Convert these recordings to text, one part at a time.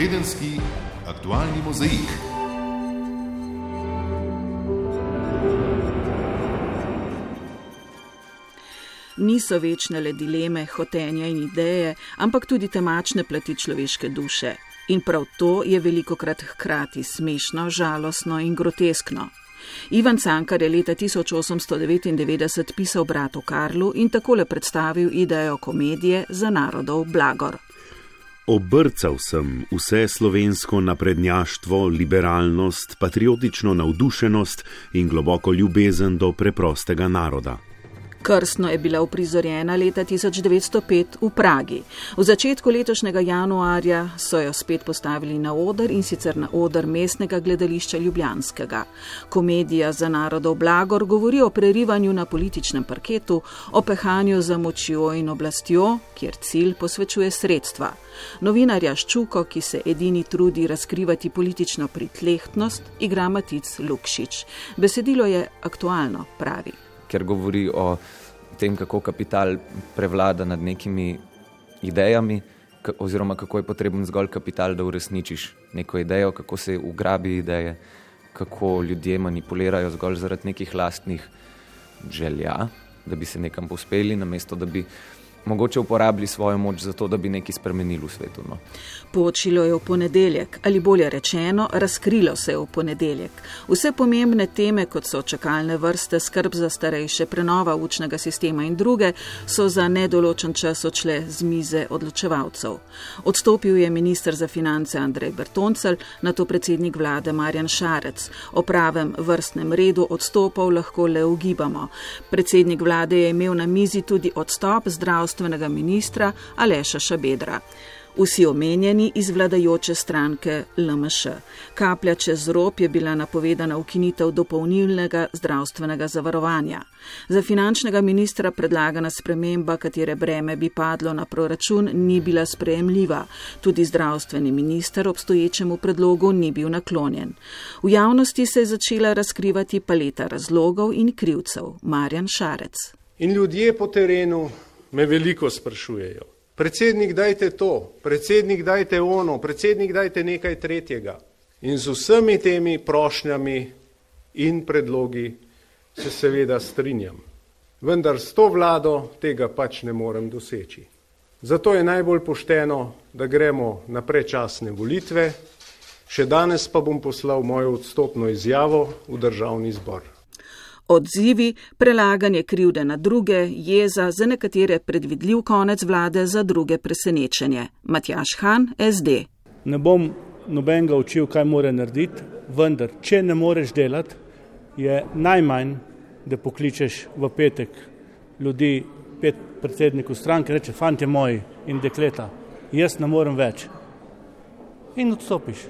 Tedenski aktualni mozaik. Niso večne le dileme, hotenja in ideje, ampak tudi temačne plati človeške duše. In prav to je veliko krat hkrati smešno, žalostno in groteskno. Ivan Cankar je leta 1899 pisal bratu Karlu in takole predstavil idejo komedije za narodov blagor. Obrcal sem vse slovensko naprednjaštvo, liberalnost, patriotično navdušenost in globoko ljubezen do preprostega naroda. Krstno je bila uprizorjena leta 1905 v Pragi. V začetku letošnjega januarja so jo spet postavili na oder in sicer na oder mestnega gledališča Ljubljanskega. Komedija za narodov blagor govori o prerivanju na političnem parketu, o pehanju za močjo in oblastjo, kjer cilj posvečuje sredstva. Novinarja Ščuko, ki se edini trudi razkrivati politično pritlehtnost, igra Matic Lukšič. Besedilo je aktualno, pravi ker govori o tem, kako kapital prevlada nad nekimi idejami, oziroma kako je potreben zgolj kapital, da uresničiš neko idejo, kako se ugrabi ideje, kako ljudje manipulirajo zgolj zaradi nekih lastnih želja, da bi se nekam pospeli, namesto da bi mogoče uporabili svojo moč za to, da bi nekaj spremenili v svetu. No. Počilo je v ponedeljek, ali bolje rečeno, razkrilo se je v ponedeljek. Vse pomembne teme, kot so čakalne vrste, skrb za starejše, prenova učnega sistema in druge, so za nedoločen čas odšle z mize odločevalcev. Odstopil je ministr za finance Andrej Bertoncel, na to predsednik vlade Marjan Šarec. O pravem vrstnem redu odstopov lahko le ugibamo. Predsednik vlade je imel na mizi tudi odstop zdravstvenega ministra Aleša Šabedra. Vsi omenjeni iz vladajoče stranke LMŠ. Kaplja čez rob je bila napovedana ukinitev dopolnilnega zdravstvenega zavarovanja. Za finančnega ministra predlagana sprememba, katere breme bi padlo na proračun, ni bila sprejemljiva. Tudi zdravstveni minister obstoječemu predlogu ni bil naklonjen. V javnosti se je začela razkrivati paleta razlogov in krivcev. Marjan Šarec. In ljudje po terenu me veliko sprašujejo. Predsednik, dajte to, predsednik, dajte ono, predsednik, dajte nekaj tretjega. In z vsemi temi prošnjami in predlogi se seveda strinjam. Vendar s to vlado tega pač ne morem doseči. Zato je najbolj pošteno, da gremo na prečasne volitve, še danes pa bom poslal mojo odstopno izjavo v državni zbor. Odzivi, prelaganje krivde na druge, jeza, za nekatere predvidljiv konec vlade, za druge presenečenje. Matjaš Han, SD. Ne bom nobenega učil, kaj mora narediti, vendar, če ne moreš delati, je najmanj, da pokličeš v petek ljudi, pet predsednikov stranke, reče, fanti moji in dekleta, jaz ne morem več. In odstopiš.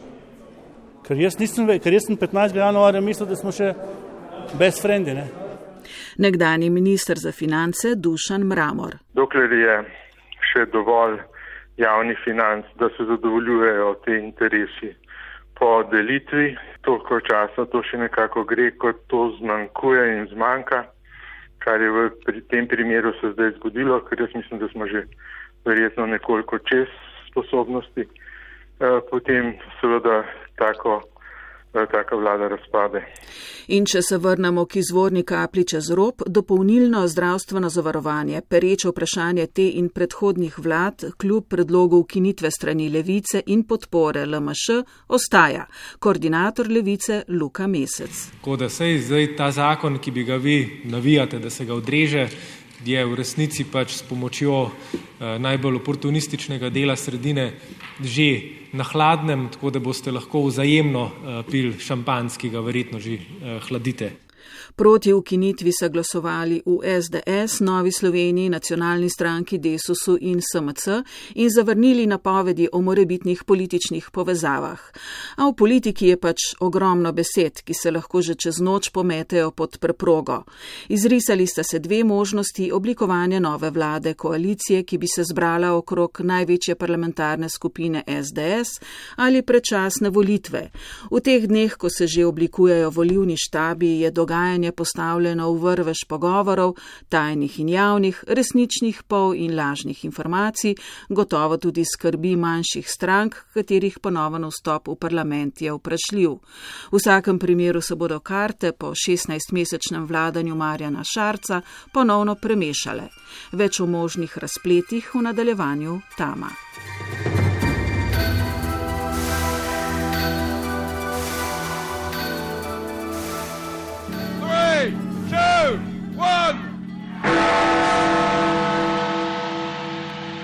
Ker jaz nisem, ker jaz sem 15. januarja mislil, da smo še brez frendi. Ne? Nekdani minister za finance Dušan Mramor. Dokler je še dovolj javnih financ, da se zadovoljujejo te interesi po delitvi, toliko časa to še nekako gre, kot to zmanjkuje in zmanjka, kar je v pri tem primeru se zdaj zgodilo, ker jaz mislim, da smo že verjetno nekoliko čez sposobnosti, eh, potem seveda tako taka vlada razpade. In če se vrnemo k izvorni kapli čez rob, dopolnilno zdravstveno zavarovanje, pereče vprašanje te in predhodnih vlad, kljub predlogu ukinitve strani levice in podpore LMŠ, ostaja koordinator levice Luka Mesec. Tako da se zdaj ta zakon, ki bi ga vi navijate, da se ga odreže, je v resnici pač s pomočjo eh, najbolj oportunističnega dela sredine že na hladnem, tako da boste lahko vzajemno eh, pil šampanski, ga verjetno že eh, hladite. Proti ukinitvi so glasovali v SDS, Novi Sloveniji, nacionalni stranki Desusu in SMC in zavrnili napovedi o morebitnih političnih povezavah. A v politiki je pač ogromno besed, ki se lahko že čez noč pometejo pod preprogo. Izrisali sta se dve možnosti oblikovanja nove vlade koalicije, ki bi se zbrala okrog največje parlamentarne skupine SDS ali predčasne volitve. V teh dneh, ko se že oblikujejo volivni štabi, je dogajanje odločanje postavljeno v vrvež pogovorov, tajnih in javnih, resničnih pol in lažnih informacij, gotovo tudi skrbi manjših strank, katerih ponoven vstop v parlament je vprašljiv. V vsakem primeru se bodo karte po 16-mesečnem vladanju Marjana Šarca ponovno premešale. Več o možnih razpletih v nadaljevanju Tama.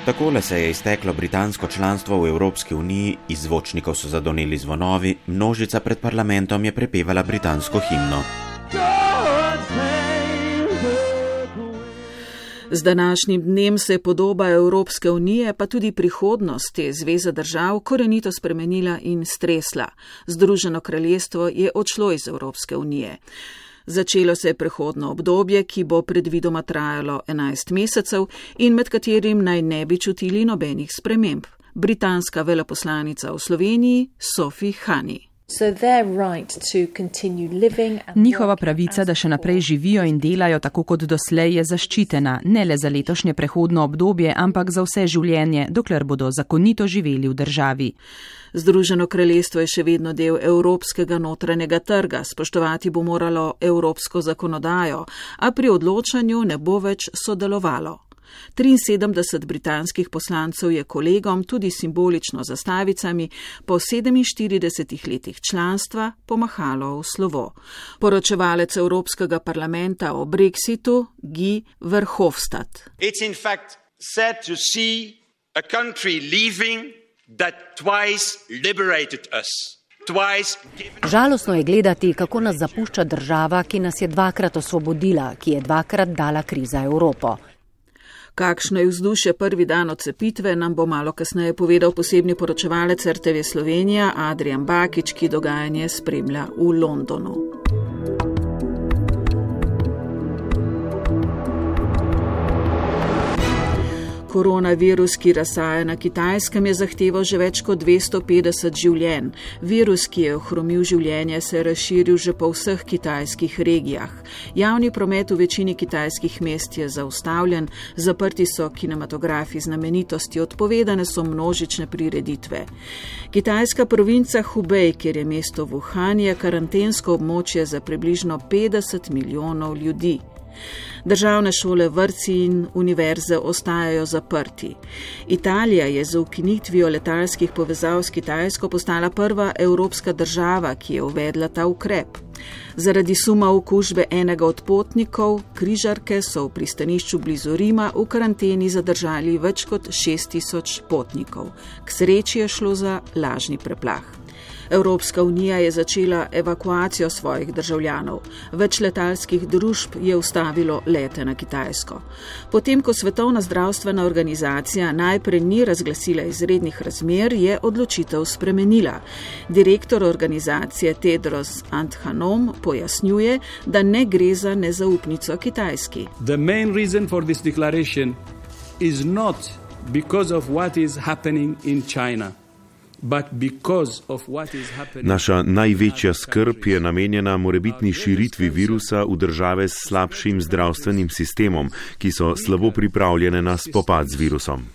Takole se je izteklo britansko članstvo v Evropski uniji, iz zvočnikov so zadoneli zvonovi, množica pred parlamentom je prepevala britansko himno. Z današnjim dnem se je podoba Evropske unije, pa tudi prihodnost te zveze držav, korenito spremenila in stresla. Združeno kraljestvo je odšlo iz Evropske unije. Začelo se je prehodno obdobje, ki bo predvidoma trajalo 11 mesecev in med katerim naj ne bi čutili nobenih sprememb. Britanska veleposlanica v Sloveniji Sophie Hani. Njihova pravica, da še naprej živijo in delajo tako kot doslej, je zaščitena ne le za letošnje prehodno obdobje, ampak za vse življenje, dokler bodo zakonito živeli v državi. Združeno kraljestvo je še vedno del evropskega notranjega trga, spoštovati bo moralo evropsko zakonodajo, a pri odločanju ne bo več sodelovalo. 73 britanskih poslancev je kolegom tudi simbolično zastavicami po 47 letih članstva pomahalo v slovo. Poročevalec Evropskega parlamenta o Brexitu Guy Verhofstadt. Žalostno je gledati, kako nas zapušča država, ki nas je dvakrat osvobodila, ki je dvakrat dala kriza Evropo. Kakšno je vzdušje prvi dan odcepitve, nam bo malo kasneje povedal posebni poročevalec RTV Slovenija Adrian Bakič, ki dogajanje spremlja v Londonu. Koronavirus, ki razsaja na kitajskem, je zahteval že več kot 250 življenj. Virus, ki je ohromil življenje, se je razširil že po vseh kitajskih regijah. Javni promet v večini kitajskih mest je zaustavljen, zaprti so kinematografi znamenitosti, odpovedane so množične prireditve. Kitajska provinca Hubei, kjer je mesto Wuhan, je karantensko območje za približno 50 milijonov ljudi. Državne šole, vrci in univerze ostajajo zaprti. Italija je z ukinitvijo letalskih povezav s Kitajsko postala prva evropska država, ki je uvedla ta ukrep. Zaradi suma okužbe enega od potnikov, križarke so v pristanišču blizu Rima v karanteni zadržali več kot 6000 potnikov. K sreči je šlo za lažni preplah. Evropska unija je začela evakuacijo svojih državljanov. Več letalskih družb je ustavilo lete na Kitajsko. Potem, ko Svetovna zdravstvena organizacija najprej ni razglasila izrednih razmer, je odločitev spremenila. Direktor organizacije Tedros Anthanom pojasnjuje, da ne gre za nezaupnico Kitajski. Because of what is happening in China. Naša največja skrb je namenjena morebitni širitvi virusa v države s slabšim zdravstvenim sistemom, ki so slabo pripravljene na spopad z virusom.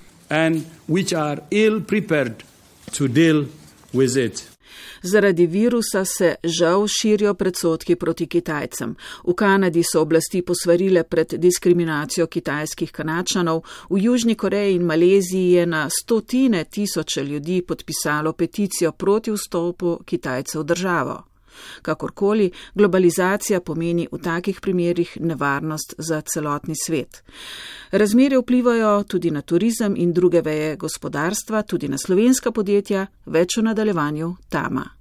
Zaradi virusa se žal širijo predsotki proti Kitajcem. V Kanadi so oblasti posvarile pred diskriminacijo kitajskih kanačanov, v Južni Koreji in Maleziji je na stotine tisoče ljudi podpisalo peticijo proti vstopu Kitajcev v državo. Kakorkoli, globalizacija pomeni v takih primerjih nevarnost za celotni svet. Razmere vplivajo tudi na turizem in druge veje gospodarstva, tudi na slovenska podjetja, več v nadaljevanju Tama.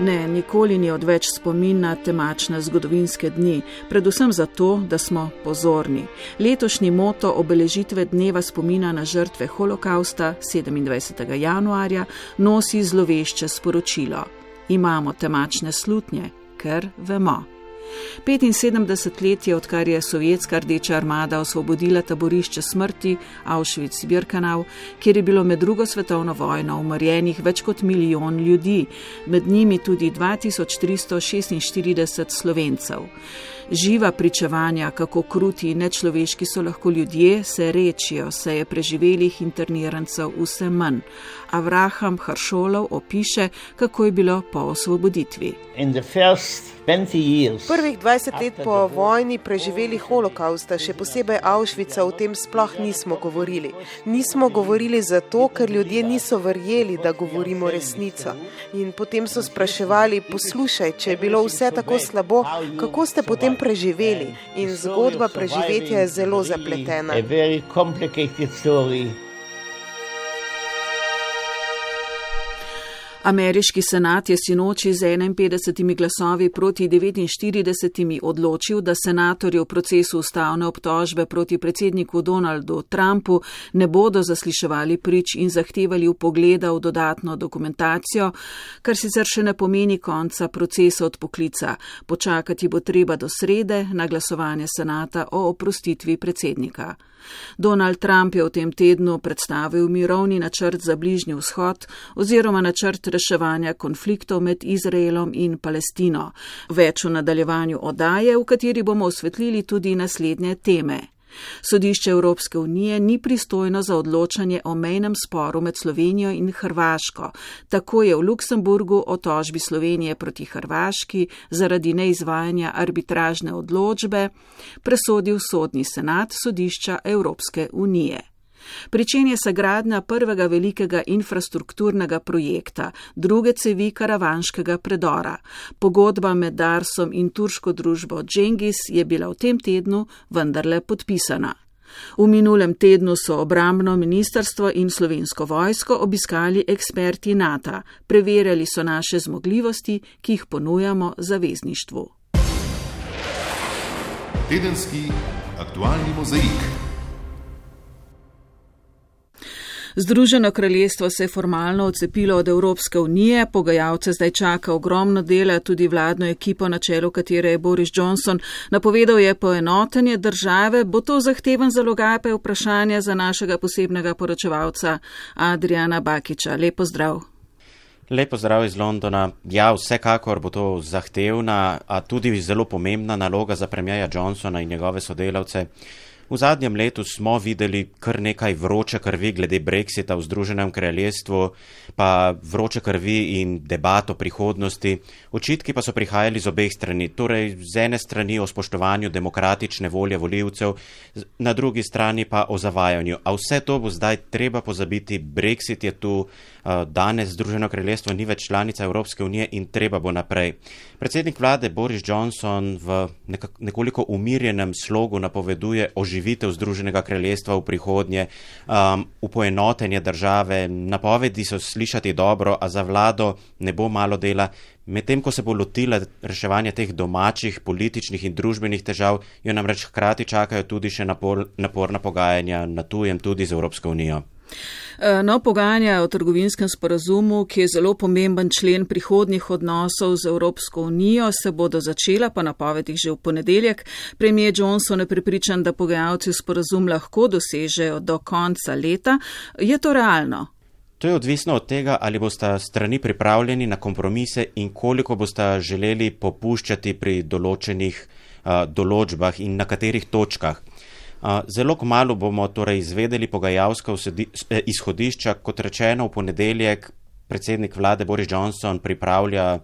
Ne, nikoli ni odveč spomin na temačne zgodovinske dni, predvsem zato, da smo pozorni. Letošnji moto obeležitve dneva spomina na žrtve holokausta 27. januarja nosi zlovešče sporočilo: Imamo temačne slutnje, ker vemo. 75 let je, odkar je sovjetska rdeča armada osvobodila taborišče smrti Auschwitz-Birkenau, kjer je bilo med drugo svetovno vojno umorjenih več kot milijon ljudi, med njimi tudi 2346 slovencev. Živa pričevanja, kako kruti in nečloveški so lahko ljudje, se rečijo, se je preživelih internirancev vse manj. Avraham Haršolov opiše, kako je bilo po osvoboditvi. Prvih 20 let po vojni preživeli holokausta, še posebej Auschwitza, o tem sploh nismo govorili. Nismo govorili zato, ker ljudje niso verjeli, da govorimo resnico. In potem so spraševali, poslušaj, če je bilo vse tako slabo, kako ste potem preživeli? In zgodba preživetja je zelo zapletena. Ameriški senat je sinoči z 51 glasovi proti 49 odločil, da senatorji v procesu ustavne obtožbe proti predsedniku Donaldu Trumpu ne bodo zasliševali prič in zahtevali upogleda v dodatno dokumentacijo, kar sicer še ne pomeni konca procesa odpoklica. Počakati bo treba do srede na glasovanje senata o oprostitvi predsednika. Donald Trump je v tem tednu predstavil mirovni načrt za bližnji vzhod oziroma načrt reševanja konfliktov med Izraelom in Palestino. Več v nadaljevanju odaje, v kateri bomo osvetlili tudi naslednje teme. Sodišče Evropske unije ni pristojno za odločanje o mejnem sporu med Slovenijo in Hrvaško. Tako je v Luksemburgu o tožbi Slovenije proti Hrvaški zaradi neizvajanja arbitražne odločbe presodil sodni senat sodišča Evropske unije. Pričenje se gradnja prvega velikega infrastrukturnega projekta, druge cevi karavanškega predora. Pogodba med Darsom in turško družbo Džengis je bila v tem tednu vendarle podpisana. V minulem tednu so obrambno ministrstvo in slovensko vojsko obiskali eksperti NATO, preverjali so naše zmogljivosti, ki jih ponujamo zavezništvu. Tedenski aktualni mozaik. Združeno kraljestvo se je formalno odcepilo od Evropske unije, pogajalce zdaj čaka ogromno dela, tudi vladno ekipo, na čelu katere je Boris Johnson. Napovedal je poenotenje države, bo to zahteven zalogajpe vprašanja za našega posebnega poročevalca Adriana Bakiča. Lepo zdrav. Lepo zdrav iz Londona. Ja, vsekakor bo to zahtevna, a tudi zelo pomembna naloga za premijeja Johnsona in njegove sodelavce. V zadnjem letu smo videli kar nekaj vroče krvi glede Brexita v Združenem kraljestvu, pa vroče krvi in debato prihodnosti. Očitki pa so prihajali z obeh strani, torej z ene strani o spoštovanju demokratične volje voljivcev, na drugi strani pa o zavajanju. A vse to bo zdaj treba pozabiti. Brexit je tu, danes Združeno kraljestvo ni več članica Evropske unije in treba bo naprej. Predsednik vlade Boris Johnson v nekoliko umirjenem slogu napoveduje oživitev oživitev Združenega kraljestva v prihodnje, um, upoenotenje države, napovedi so slišati dobro, a za vlado ne bo malo dela. Medtem ko se bo lotila reševanja teh domačih političnih in družbenih težav, jo namreč hkrati čakajo tudi še napor, naporna pogajanja na tujem, tudi z Evropsko unijo. Eh, no, pogajanja o trgovinskem sporazumu, ki je zelo pomemben člen prihodnjih odnosov z Evropsko unijo, se bodo začela po napovedih že v ponedeljek. Premijer Johnson je pripričan, da pogajalci sporazum lahko dosežejo do konca leta. Je to realno? To je odvisno od tega, ali boste strani pripravljeni na kompromise in koliko boste želeli popuščati pri določenih uh, določbah in na katerih točkah. Zelo kmalo bomo torej izvedeli pogajalska e, izhodišča, kot rečeno v ponedeljek predsednik vlade Boris Johnson pripravlja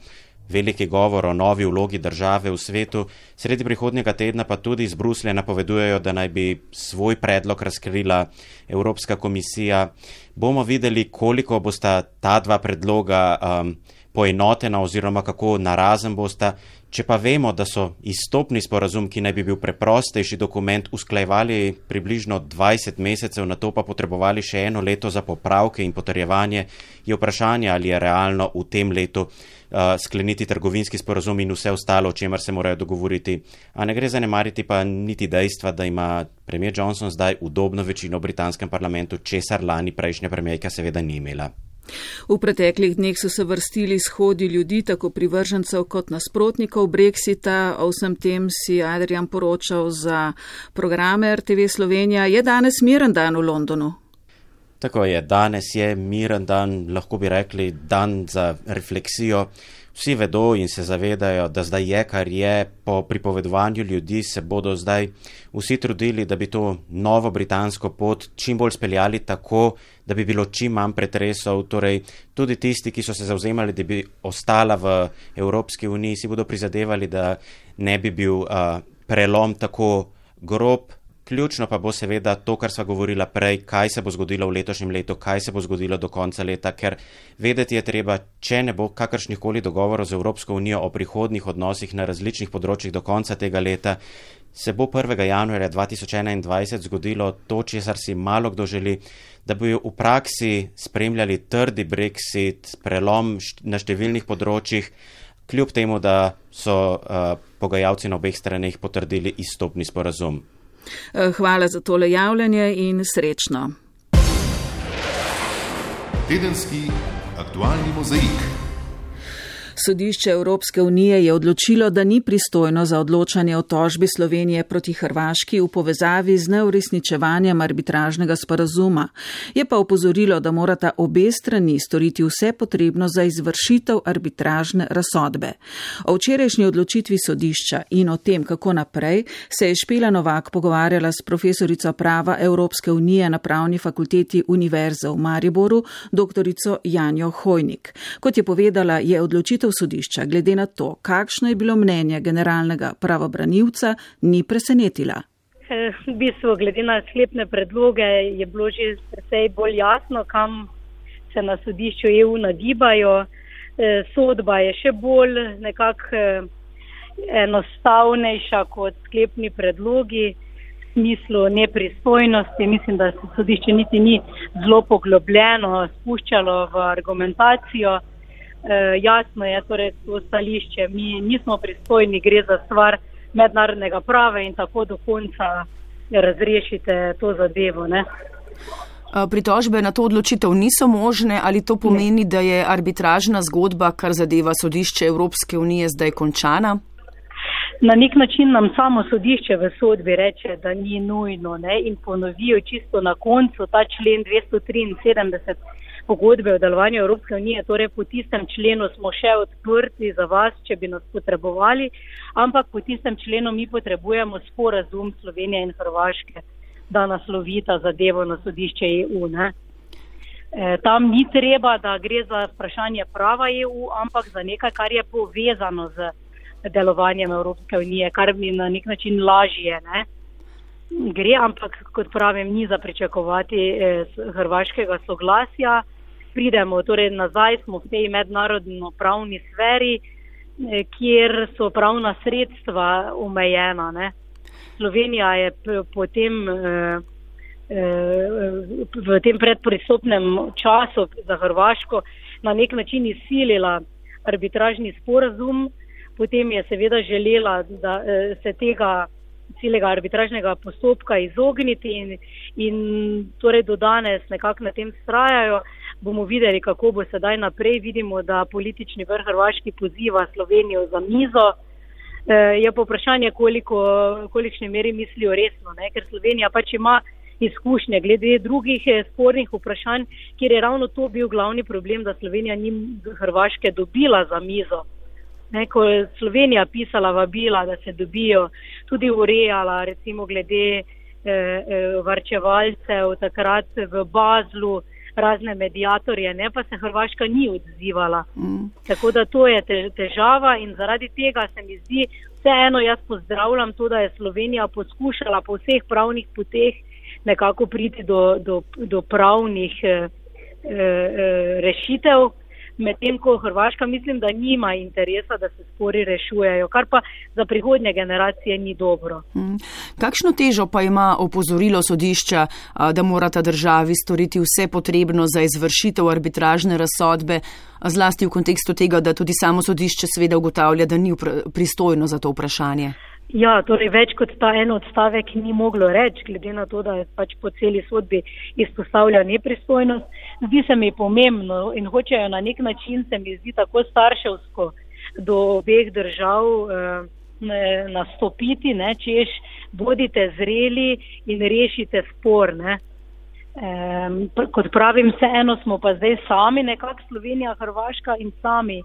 veliki govor o novi vlogi države v svetu, sredi prihodnjega tedna pa tudi iz Bruslja napovedujejo, da naj bi svoj predlog razkrila Evropska komisija. Bomo videli, koliko bosta ta dva predloga um, poenotena oziroma kako narazen bosta. Če pa vemo, da so izstopni sporazum, ki naj bi bil preprostejši dokument, usklajevali približno 20 mesecev, na to pa potrebovali še eno leto za popravke in potrjevanje, je vprašanje, ali je realno v tem letu uh, skleniti trgovinski sporazum in vse ostalo, o čemer se morajo dogovoriti. A ne gre zanemariti pa niti dejstva, da ima premijer Johnson zdaj udobno večino v britanskem parlamentu, česar lani prejšnja premijejka seveda ni imela. V preteklih dneh so se vrstili shodi ljudi, tako privržencev kot nasprotnikov Brexita. O vsem tem si Adrian poročal za programe RTV Slovenija. Je danes miren dan v Londonu? Tako je, danes je miren dan, lahko bi rekli dan za refleksijo. Vsi vedo in se zavedajo, da zdaj je, kar je, po pripovedovanju ljudi se bodo zdaj vsi trudili, da bi to novo britansko pot čim bolj speljali tako, da bi bilo čim manj pretresov. Torej, tudi tisti, ki so se zauzemali, da bi ostala v Evropski uniji, si bodo prizadevali, da ne bi bil uh, prelom tako grob, Ključno pa bo seveda to, kar sva govorila prej, kaj se bo zgodilo v letošnjem letu, kaj se bo zgodilo do konca leta, ker vedeti je treba, če ne bo kakršnih koli dogovorov z Evropsko unijo o prihodnih odnosih na različnih področjih do konca tega leta, se bo 1. januarja 2021 zgodilo to, česar si malo kdo želi, da bi v praksi spremljali trdi brexit, prelom na številnih področjih, kljub temu, da so uh, pogajalci na obeh straneh potrdili izstopni sporazum. Eh, hvala za tole javljanje in srečno. Tedenski aktualni mozaik. Sodišče Evropske unije je odločilo, da ni pristojno za odločanje o tožbi Slovenije proti Hrvaški v povezavi z neuresničevanjem arbitražnega sporazuma. Je pa upozorilo, da morata obe strani storiti vse potrebno za izvršitev arbitražne razsodbe. O včerajšnji odločitvi sodišča in o tem, kako naprej, se je Špela Novak pogovarjala s profesorico prava Evropske unije na pravni fakulteti Univerze v Mariboru, doktorico Janjo Hojnik. Kot je povedala, je odločitev odločitev sodišča glede na to, kakšno je bilo mnenje generalnega pravobranilca, ni presenetila. Eh, v bistvu, glede na sklepne predloge, je bilo že precej bolj jasno, kam se na sodišču EU nagibajo. Eh, sodba je še bolj nekako eh, enostavnejša kot sklepni predlogi v smislu nepristojnosti. Mislim, da se sodišče niti ni zelo poglobljeno spuščalo v argumentacijo. Eh, jasno je torej to stališče. Mi nismo pristojni, gre za stvar mednarodnega prava in tako do konca razrešite to zadevo. Ne? Eh, pritožbe na to odločitev niso možne ali to pomeni, da je arbitražna zgodba, kar zadeva sodišče Evropske unije, zdaj končana? Na nek način nam samo sodišče v sodbi reče, da ni nujno ne? in ponovijo čisto na koncu ta člen 273 pogodbe o delovanju Evropske unije, torej po tistem členu smo še odprti za vas, če bi nas potrebovali, ampak po tistem členu mi potrebujemo sporazum Slovenije in Hrvaške, da naslovita zadevo na sodišče EU. Ne? E, tam ni treba, da gre za vprašanje prava EU, ampak za nekaj, kar je povezano z delovanjem Evropske unije, kar mi na nek način lažje. Ne? Gre, ampak kot pravim, ni za pričakovati eh, hrvaškega soglasja pridemo torej nazaj, smo v tej mednarodno pravni sferi, eh, kjer so pravna sredstva omejena. Ne. Slovenija je potem eh, eh, v tem predpristopnem času za Hrvaško na nek način izsilila arbitražni sporazum, potem je seveda želela, da se tega celega arbitražnega postopka izogniti in, in torej do danes nekako na tem strajajo bomo videli, kako bo sedaj naprej. Vidimo, da politični vrh Hrvaški poziva Slovenijo za mizo. E, je pa vprašanje, koliko, kolikšne meri mislijo resno, ne? ker Slovenija pač ima izkušnje glede drugih eh, spornih vprašanj, kjer je ravno to bil glavni problem, da Slovenija ni Hrvaške dobila za mizo. Ne, ko je Slovenija pisala vabila, da se dobijo, tudi urejala, recimo glede eh, varčevalcev takrat v Bazlu, eh, razne medijatorje, ne pa se Hrvaška ni odzivala. Mm. Tako da to je težava in zaradi tega se mi zdi vseeno, jaz pozdravljam to, da je Slovenija poskušala po vseh pravnih poteh nekako priti do, do, do pravnih eh, eh, rešitev medtem ko Hrvaška mislim, da nima interesa, da se spori rešujejo, kar pa za prihodnje generacije ni dobro. Hmm. Kakšno težo pa ima opozorilo sodišča, da morata državi storiti vse potrebno za izvršitev arbitražne razsodbe, zlasti v kontekstu tega, da tudi samo sodišče sveda ugotavlja, da ni pristojno za to vprašanje? Ja, torej več kot ta en odstavek ni moglo reči, glede na to, da je pač po celi sodbi izpostavlja nepristojnost. Zdi se mi pomembno in hočejo na nek način, se mi zdi tako starševsko do obeh držav eh, nastopiti, ne, češ bodite zreli in rešite spor. Ne. Eh, kot pravim, vseeno smo pa zdaj sami, nekako Slovenija, Hrvaška in sami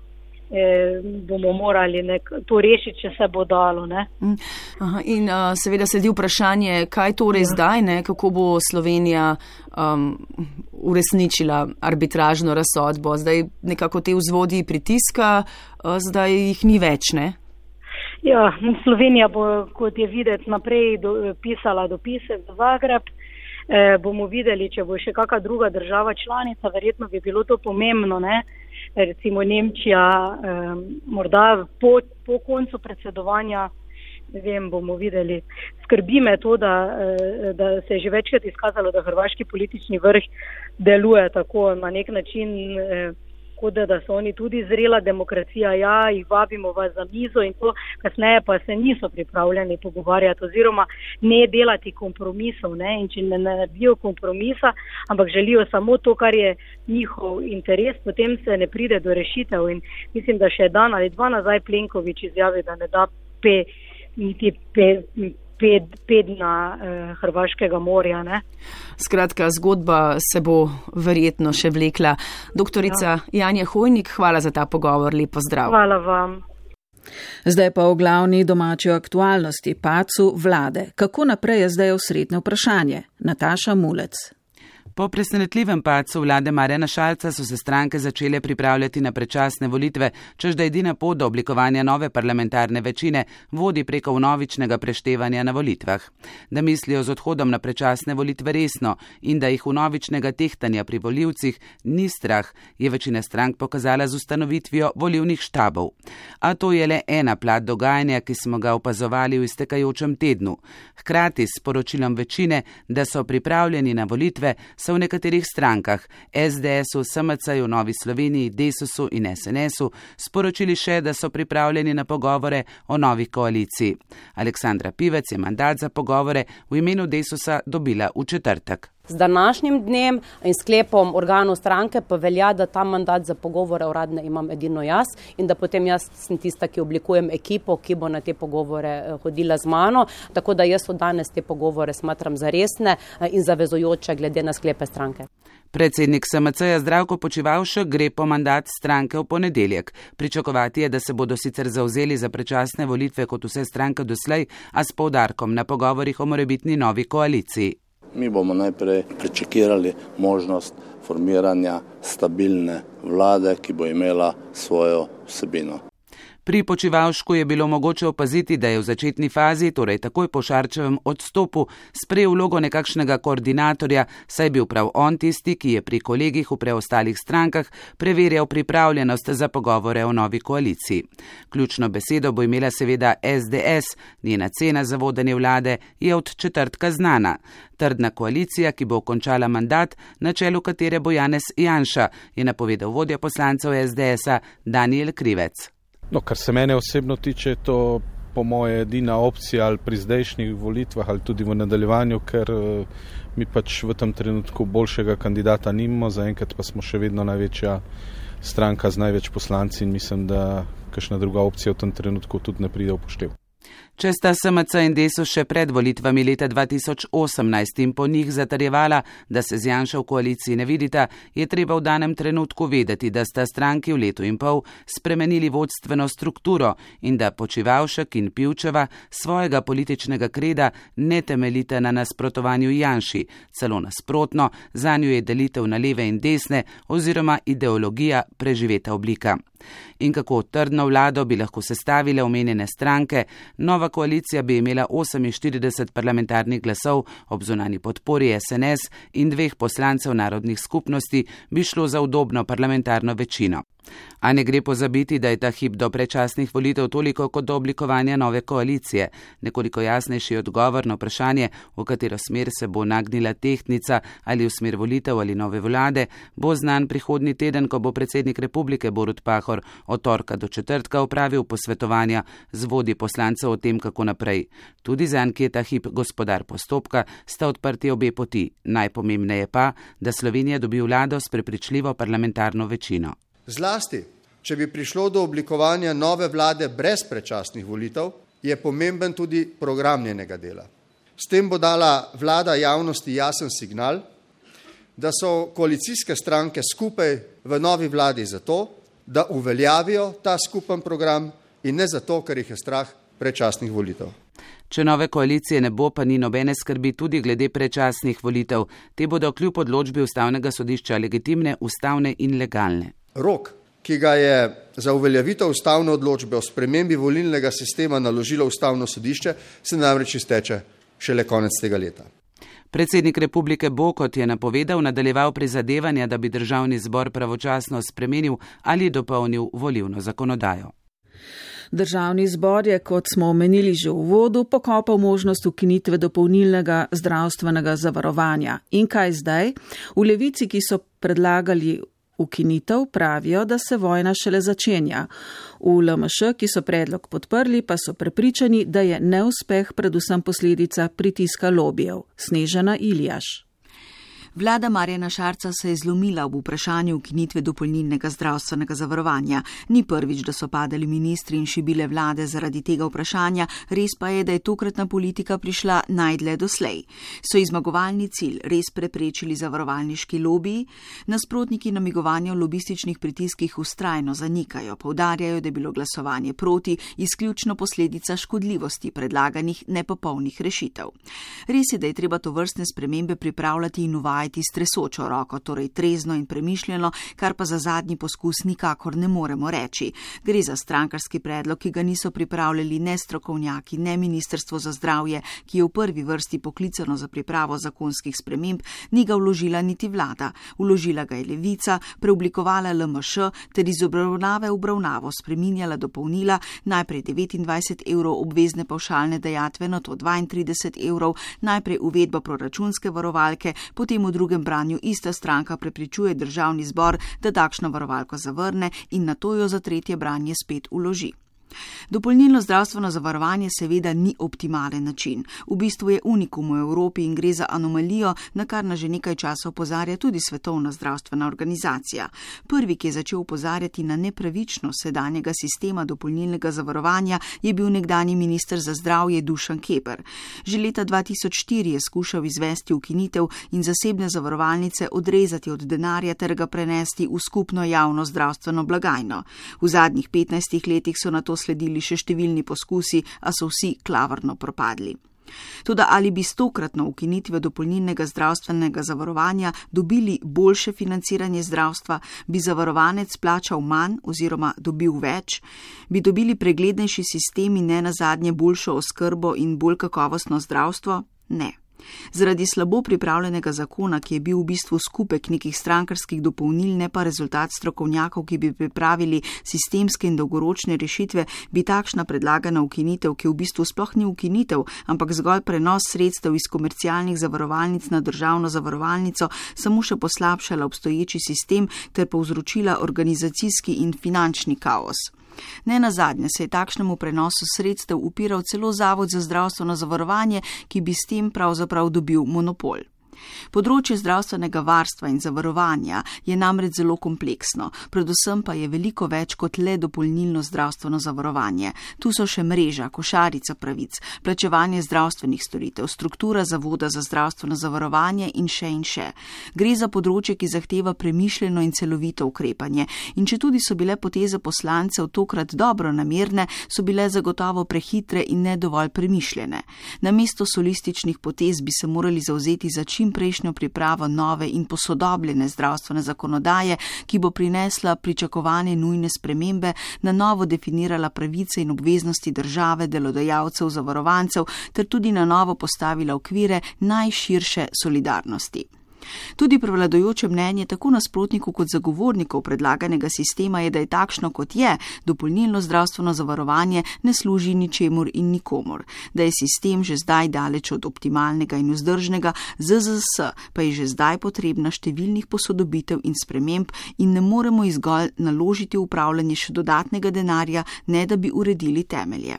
eh, bomo morali nek, to rešiti, če se bo dalo. Mm. Aha, in uh, seveda sledi vprašanje, kaj torej ja. zdaj, ne? kako bo Slovenija um, uresničila arbitražno razsodbo. Zdaj nekako te vzvodi pritiska, uh, zdaj jih ni več. Ne? Ja, Slovenija bo, kot je videti, naprej do, pisala dopise v Zagreb. E, bomo videli, če bo še kakšna druga država članica, verjetno bi bilo to pomembno. Ne? Recimo Nemčija, eh, morda po, po koncu predsedovanja, ne vem, bomo videli. Skrbi me to, da, eh, da se je že večkrat izkazalo, da hrvaški politični vrh deluje tako na nek način. Eh, kot da, da so oni tudi zrela demokracija, ja, jih vabimo vas za mizo in to, kasneje pa se niso pripravljeni pogovarjati oziroma ne delati kompromisov. Ne? In če ne naredijo kompromisa, ampak želijo samo to, kar je njihov interes, potem se ne pride do rešitev. In mislim, da še dan ali dva nazaj Plenković izjavi, da ne da pe, niti pe, pet, pet na eh, Hrvaškega morja. Ne? Skratka, zgodba se bo verjetno še vlekla. Doktorica ja. Janja Hojnik, hvala za ta pogovor, lepo zdrav. Hvala vam. Zdaj pa o glavni domači aktualnosti, pacu vlade. Kako naprej je zdaj osrednje vprašanje? Nataša Mulec. Po presenetljivem padcu vlade Marjana Šalca so se stranke začele pripravljati na prečasne volitve, čež da edina pot do oblikovanja nove parlamentarne večine vodi preko novičnega preštevanja na volitvah. Da mislijo z odhodom na prečasne volitve resno in da jih v novičnega tehtanja pri voljivcih ni strah, je večina strank pokazala z ustanovitvijo volivnih štabov. A to je le ena plat dogajanja, ki smo ga opazovali v iztekajočem tednu. Hkrati s poročilom večine, da so pripravljeni na volitve, so v nekaterih strankah, SDS-u, SMC-ju, Novi Sloveniji, Desusu in SNS-u, sporočili še, da so pripravljeni na pogovore o novi koaliciji. Aleksandra Pivec je mandat za pogovore v imenu Desusa dobila v četrtek. Z današnjim dnem in sklepom organov stranke pa velja, da ta mandat za pogovore uradne imam edino jaz in da potem jaz sem tista, ki oblikujem ekipo, ki bo na te pogovore eh, hodila z mano. Tako da jaz od danes te pogovore smatram za resne eh, in zavezojoče glede na sklepe stranke. Predsednik SMC-ja Zdravko Počivalšek gre po mandat stranke v ponedeljek. Pričakovati je, da se bodo sicer zauzeli za prečasne volitve kot vse stranke doslej, a s poudarkom na pogovorih o morebitni novi koaliciji. Mi bomo najprej prečekirali možnost formiranja stabilne vlade, ki bo imela svojo vsebino. Pri počivalšku je bilo mogoče opaziti, da je v začetni fazi, torej takoj po Šarčevem odstopu, sprejel vlogo nekakšnega koordinatorja, saj je bil prav on tisti, ki je pri kolegih v preostalih strankah preverjal pripravljenost za pogovore o novi koaliciji. Ključno besedo bo imela seveda SDS, njena cena za vodanje vlade je od četrtka znana. Trdna koalicija, ki bo končala mandat, na čelu katere bo Janez Janša, je napovedal vodja poslancev SDS-a Daniel Krivec. No, kar se mene osebno tiče, to po moje edina opcija ali pri zdajšnjih volitvah ali tudi v nadaljevanju, ker uh, mi pač v tem trenutku boljšega kandidata nimamo, zaenkrat pa smo še vedno največja stranka z največ poslanci in mislim, da kakšna druga opcija v tem trenutku tudi ne pride v poštev. Če sta SMC in Deso še pred volitvami leta 2018 in po njih zatarjevala, da se z Janša v koaliciji ne vidita, je treba v danem trenutku vedeti, da sta stranki v letu in pol spremenili vodstveno strukturo in da Počivalšek in Pivčeva svojega političnega kreda ne temeljita na nasprotovanju Janši, celo nasprotno, za njo je delitev na leve in desne oziroma ideologija preživeta oblika. In kako trdno vlado bi lahko sestavile omenjene stranke, nova koalicija bi imela 48 parlamentarnih glasov ob zunani podpori SNS in dveh poslancev narodnih skupnosti, bi šlo za udobno parlamentarno večino. A ne gre pozabiti, da je ta hip do prečasnih volitev toliko kot do oblikovanja nove koalicije. Nekoliko jasnejši odgovor na vprašanje, v katero smer se bo nagnila tehtnica ali v smer volitev ali nove vlade, bo znan prihodni teden, ko bo predsednik republike Borut Pahor od torka do četrtka upravil posvetovanja z vodi poslancev o tem, kako naprej. Tudi za en, ki je ta hip gospodar postopka, sta odprti obe poti. Najpomembneje pa, da Slovenija dobi vlado s prepričljivo parlamentarno večino. Zlasti, če bi prišlo do oblikovanja nove vlade brez predčasnih volitev, je pomemben tudi program njenega dela. S tem bo dala vlada javnosti jasen signal, da so koalicijske stranke skupaj v novi vladi zato, da uveljavijo ta skupen program in ne zato, ker jih je strah predčasnih volitev. Če nove koalicije ne bo, pa ni nobene skrbi tudi glede predčasnih volitev. Te bodo kljub odločbi ustavnega sodišča legitimne, ustavne in legalne. Rok, ki ga je za uveljavitev ustavne odločbe o spremembi volilnega sistema naložilo ustavno sodišče, se namreč izteče šele konec tega leta. Predsednik republike bo, kot je napovedal, nadaljeval prizadevanja, da bi državni zbor pravočasno spremenil ali dopolnil volivno zakonodajo. Državni zbor je, kot smo omenili že v uvodu, pokopal možnost ukinitve dopolnilnega zdravstvenega zavarovanja. In kaj zdaj? V levici, ki so predlagali ukinitev, pravijo, da se vojna šele začenja. V LMŠ, ki so predlog podprli, pa so prepričani, da je neuspeh predvsem posledica pritiska lobijev. Snežena Iljaš. Vlada Marjana Šarca se je zlomila v vprašanju ukinitve dopolnilnega zdravstvenega zavarovanja. Ni prvič, da so padali ministri in šibile vlade zaradi tega vprašanja, res pa je, da je tokratna politika prišla najdle doslej. So izmagovalni cilj res preprečili zavarovalniški lobiji? Nasprotniki namigovanja o lobističnih pritiskih ustrajno zanikajo, povdarjajo, da je bilo glasovanje proti izključno posledica škodljivosti predlaganih nepopolnih rešitev. Res je, da je treba to vrstne spremembe pripravljati in uvajati vajeti s tresočo roko, torej trezno in premišljeno, kar pa za zadnji poskus nikakor ne moremo reči. Gre za strankarski predlog, ki ga niso pripravljali ne strokovnjaki, ne Ministrstvo za zdravje, ki je v prvi vrsti poklicano za pripravo zakonskih sprememb, ni ga vložila niti vlada. Vložila ga je levica, preoblikovala LMŠ ter iz obravnave v obravnavo spreminjala dopolnila najprej 29 evrov obvezne pavšalne dejatve, na to 32 evrov, najprej uvedba proračunske varovalke, potem v drugem branju ista stranka prepričuje državni zbor, da takšno varovalko zavrne in na to jo za tretje branje spet uloži. Dopolnilno zdravstveno zavarovanje seveda ni optimalen način. V bistvu je unikum v Evropi in gre za anomalijo, na kar na že nekaj časa opozarja tudi Svetovna zdravstvena organizacija. Prvi, ki je začel opozarjati na nepravičnost sedanjega sistema dopolnilnega zavarovanja, je bil nekdani minister za zdravje Dušan Keper. Že leta 2004 je skušal izvesti ukinitev in zasebne zavarovalnice odrezati od denarja ter ga prenesti v skupno javno zdravstveno blagajno. V zadnjih 15 letih so na to sledili še številni poskusi, a so vsi klavrno propadli. Tudi ali bi s tokratno ukinitvijo dopolnilnega zdravstvenega zavarovanja dobili boljše financiranje zdravstva, bi zavarovanec plačal manj oziroma dobil več, bi dobili preglednejši sistem in ne nazadnje boljšo oskrbo in bolj kakovostno zdravstvo? Ne. Zaradi slabo pripravljenega zakona, ki je bil v bistvu skupek nekih strankarskih dopolnil, ne pa rezultat strokovnjakov, ki bi pripravili sistemske in dolgoročne rešitve, bi takšna predlagana ukinitev, ki v bistvu sploh ni ukinitev, ampak zgolj prenos sredstev iz komercialnih zavarovalnic na državno zavarovalnico, samo še poslabšala obstoječi sistem ter povzročila organizacijski in finančni kaos. Ne na zadnje se je takšnemu prenosu sredstev upiral celo Zavod za zdravstveno zavarovanje, ki bi s tem pravzaprav dobil monopol. Področje zdravstvenega varstva in zavarovanja je namreč zelo kompleksno, predvsem pa je veliko več kot le dopolnilno zdravstveno zavarovanje. Tu so še mreža, košarica pravic, plačevanje zdravstvenih storitev, struktura zavoda za zdravstveno zavarovanje in še in še. Gre za področje, ki zahteva premišljeno in celovito ukrepanje in če tudi so bile poteze poslancev tokrat dobro namerne, so bile zagotovo prehitre in ne dovolj premišljene. Namesto solističnih potez bi se morali zauzeti za čim prejšnjo pripravo nove in posodobljene zdravstvene zakonodaje, ki bo prinesla pričakovane nujne spremembe, na novo definirala pravice in obveznosti države, delodajalcev, zavarovancev ter tudi na novo postavila okvire najširše solidarnosti. Tudi prevladojoče mnenje tako nasprotnikov kot zagovornikov predlaganega sistema je, da je takšno, kot je, dopolnilno zdravstveno zavarovanje ne služi ničemur in nikomor, da je sistem že zdaj daleč od optimalnega in vzdržnega, ZZS pa je že zdaj potrebna številnih posodobitev in sprememb in ne moremo izgolj naložiti upravljanje še dodatnega denarja, ne da bi uredili temelje.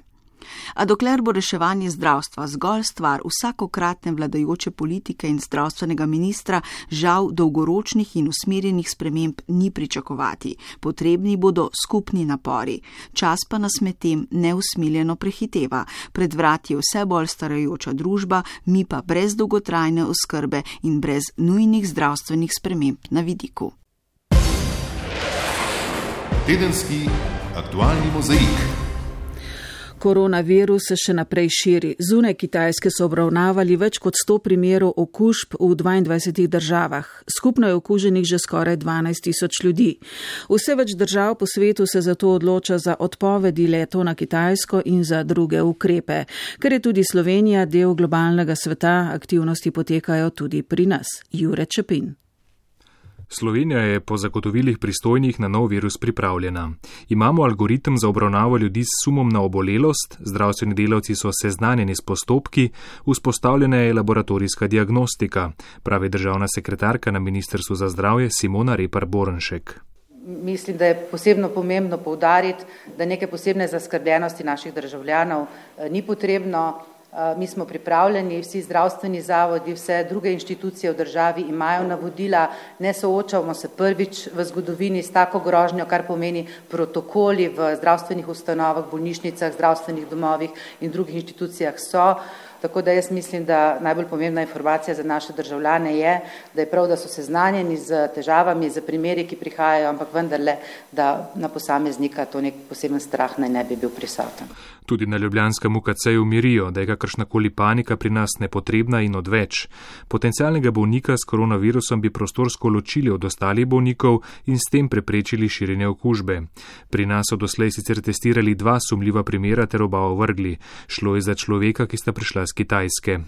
A dokler bo reševanje zdravstva zgolj stvar vsakokratne vladajoče politike in zdravstvenega ministra, žal dolgoročnih in usmerjenih sprememb ni pričakovati. Potrebni bodo skupni napori. Čas pa nas med tem neusmiljeno prehiteva. Pred vrati je vse bolj starajoča družba, mi pa brez dolgotrajne oskrbe in brez nujnih zdravstvenih sprememb na vidiku. Tedenski aktualni mozaik. Koronavirus se še naprej širi. Zune Kitajske so obravnavali več kot 100 primerov okužb v 22 državah. Skupno je okuženih že skoraj 12 tisoč ljudi. Vse več držav po svetu se zato odloča za odpovedi letov na Kitajsko in za druge ukrepe. Ker je tudi Slovenija del globalnega sveta, aktivnosti potekajo tudi pri nas. Jure Čepin. Slovenija je po zagotovilih pristojnih na nov virus pripravljena. Imamo algoritem za obravnavo ljudi s sumom na obolelost, zdravstveni delavci so seznanjeni s postopki, vzpostavljena je laboratorijska diagnostika, pravi državna sekretarka na Ministrstvu za zdravje Simona Repar Borenšek. Mislim, da je posebno pomembno povdariti, da neke posebne zaskrbljenosti naših državljanov eh, ni potrebno. Eh, mi smo pripravljeni, vsi zdravstveni zavodi, vse druge inštitucije v državi imajo navodila, ne soočamo se prvič v zgodovini s tako grožnjo, kar pomeni protokoli v zdravstvenih ustanovah, bolnišnicah, zdravstvenih domovih in drugih inštitucijah so. Tako da jaz mislim, da najbolj pomembna informacija za naše državljane je, da je prav, da so seznanjeni z težavami, z primeri, ki prihajajo, ampak vendarle, da na posameznika to nek poseben strah naj ne bi bil prisoten. Tudi na ljubljanskem UKC-ju mirijo, da je kakršnakoli panika pri nas nepotrebna in odveč. Potencialnega bolnika s koronavirusom bi prostorsko ločili od ostalih bolnikov in s tem preprečili širjenje okužbe. Pri nas so doslej sicer testirali dva sumljiva primera ter oba ovrgli. Šlo je za človeka, ki sta prišla z Kitajske.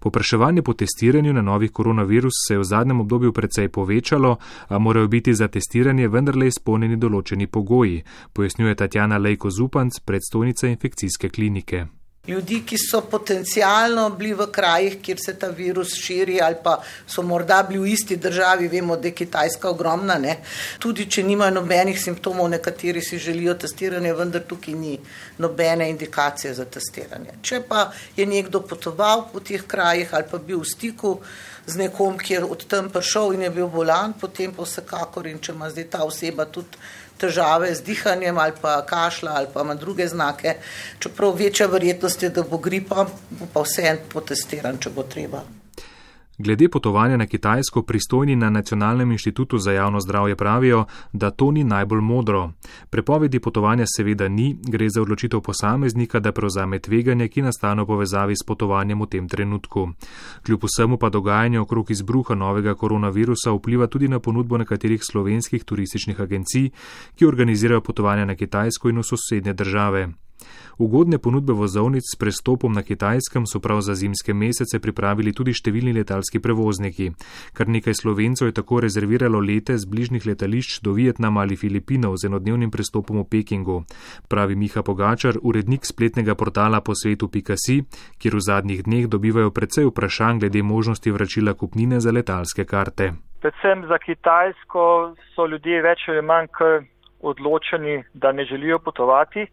Popraševanje po testiranju na novih koronavirus se je v zadnjem obdobju precej povečalo, a morajo biti za testiranje vendarle izpolnjeni določeni pogoji, pojasnjuje Tatjana Lejko Zupanc, predstojnica infekcijske klinike. Ljudi, ki so potencialno bili v krajih, kjer se ta virus širi, ali pa so morda bili v isti državi, vemo, da je Kitajska ogromna. Ne? Tudi, če nimajo nobenih simptomov, nekateri si želijo testiranje, vendar tukaj ni nobene indikacije za testiranje. Če pa je nekdo potoval po teh krajih ali pa bil v stiku z nekom, ki je od tam prišel in je bil bolan, potem pa vsekakor in če ima zdaj ta oseba tudi težave z dihanjem ali pa kašla ali pa ima druge znake, čeprav večja verjetnost je, da bo gripa, bo pa vse en potestiran, če bo treba. Glede potovanja na Kitajsko pristojni na Nacionalnem inštitutu za javno zdravje pravijo, da to ni najbolj modro. Prepovedi potovanja seveda ni, gre za odločitev posameznika, da prevzame tveganje, ki nastane v povezavi s potovanjem v tem trenutku. Kljub vsemu pa dogajanje okrog izbruha novega koronavirusa vpliva tudi na ponudbo nekaterih slovenskih turističnih agencij, ki organizirajo potovanja na Kitajsko in v sosednje države. Ugodne ponudbe vozovnic s prestopom na Kitajskem so prav za zimske mesece pripravili tudi številni letalski prevozniki. Kar nekaj slovencev je tako rezerviralo lete z bližnjih letališč do Vietnama ali Filipinov z enodnevnim prestopom v Pekingu, pravi Miha Pogačar, urednik spletnega portala po svetu.si, kjer v zadnjih dneh dobivajo predvsej vprašanj glede možnosti vračila kupnine za letalske karte. Predvsem za Kitajsko so ljudje več ali manj odločeni, da ne želijo potovati